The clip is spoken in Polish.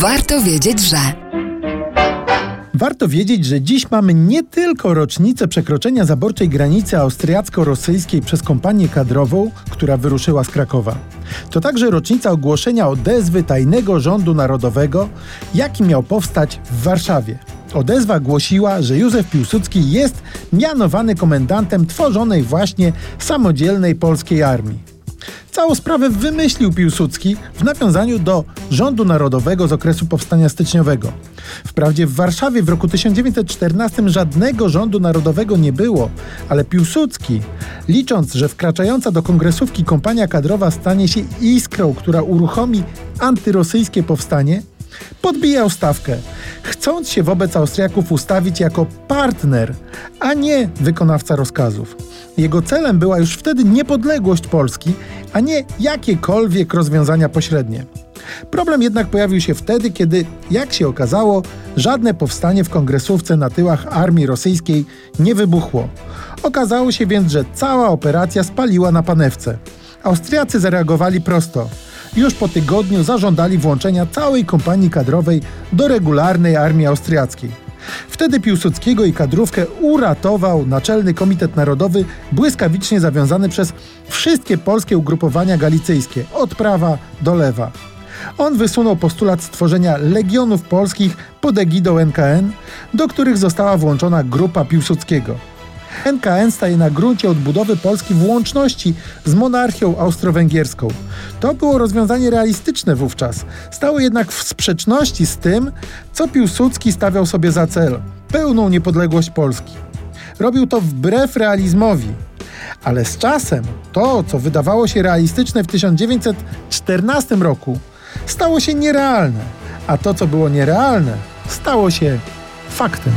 Warto wiedzieć, że. Warto wiedzieć, że dziś mamy nie tylko rocznicę przekroczenia zaborczej granicy austriacko-rosyjskiej przez kompanię kadrową, która wyruszyła z Krakowa. To także rocznica ogłoszenia odezwy tajnego rządu narodowego, jaki miał powstać w Warszawie. Odezwa głosiła, że Józef Piłsudski jest mianowany komendantem tworzonej właśnie samodzielnej polskiej armii. Całą sprawę wymyślił Piłsudski w nawiązaniu do rządu narodowego z okresu powstania styczniowego. Wprawdzie w Warszawie w roku 1914 żadnego rządu narodowego nie było, ale Piłsudski, licząc, że wkraczająca do kongresówki kompania kadrowa stanie się iskrą, która uruchomi antyrosyjskie powstanie, podbijał stawkę, chcąc się wobec Austriaków ustawić jako partner, a nie wykonawca rozkazów. Jego celem była już wtedy niepodległość Polski, a nie jakiekolwiek rozwiązania pośrednie. Problem jednak pojawił się wtedy, kiedy, jak się okazało, żadne powstanie w kongresówce na tyłach armii rosyjskiej nie wybuchło. Okazało się więc, że cała operacja spaliła na panewce. Austriacy zareagowali prosto. Już po tygodniu zażądali włączenia całej kompanii kadrowej do regularnej armii austriackiej. Wtedy Piłsudskiego i kadrówkę uratował Naczelny Komitet Narodowy, błyskawicznie zawiązany przez wszystkie polskie ugrupowania galicyjskie, od prawa do lewa. On wysunął postulat stworzenia legionów polskich pod egidą NKN, do których została włączona grupa Piłsudskiego. NKN staje na gruncie odbudowy Polski w łączności z monarchią austro-węgierską. To było rozwiązanie realistyczne wówczas. Stało jednak w sprzeczności z tym, co Piłsudski stawiał sobie za cel pełną niepodległość Polski. Robił to wbrew realizmowi. Ale z czasem to, co wydawało się realistyczne w 1914 roku, stało się nierealne, a to, co było nierealne, stało się faktem.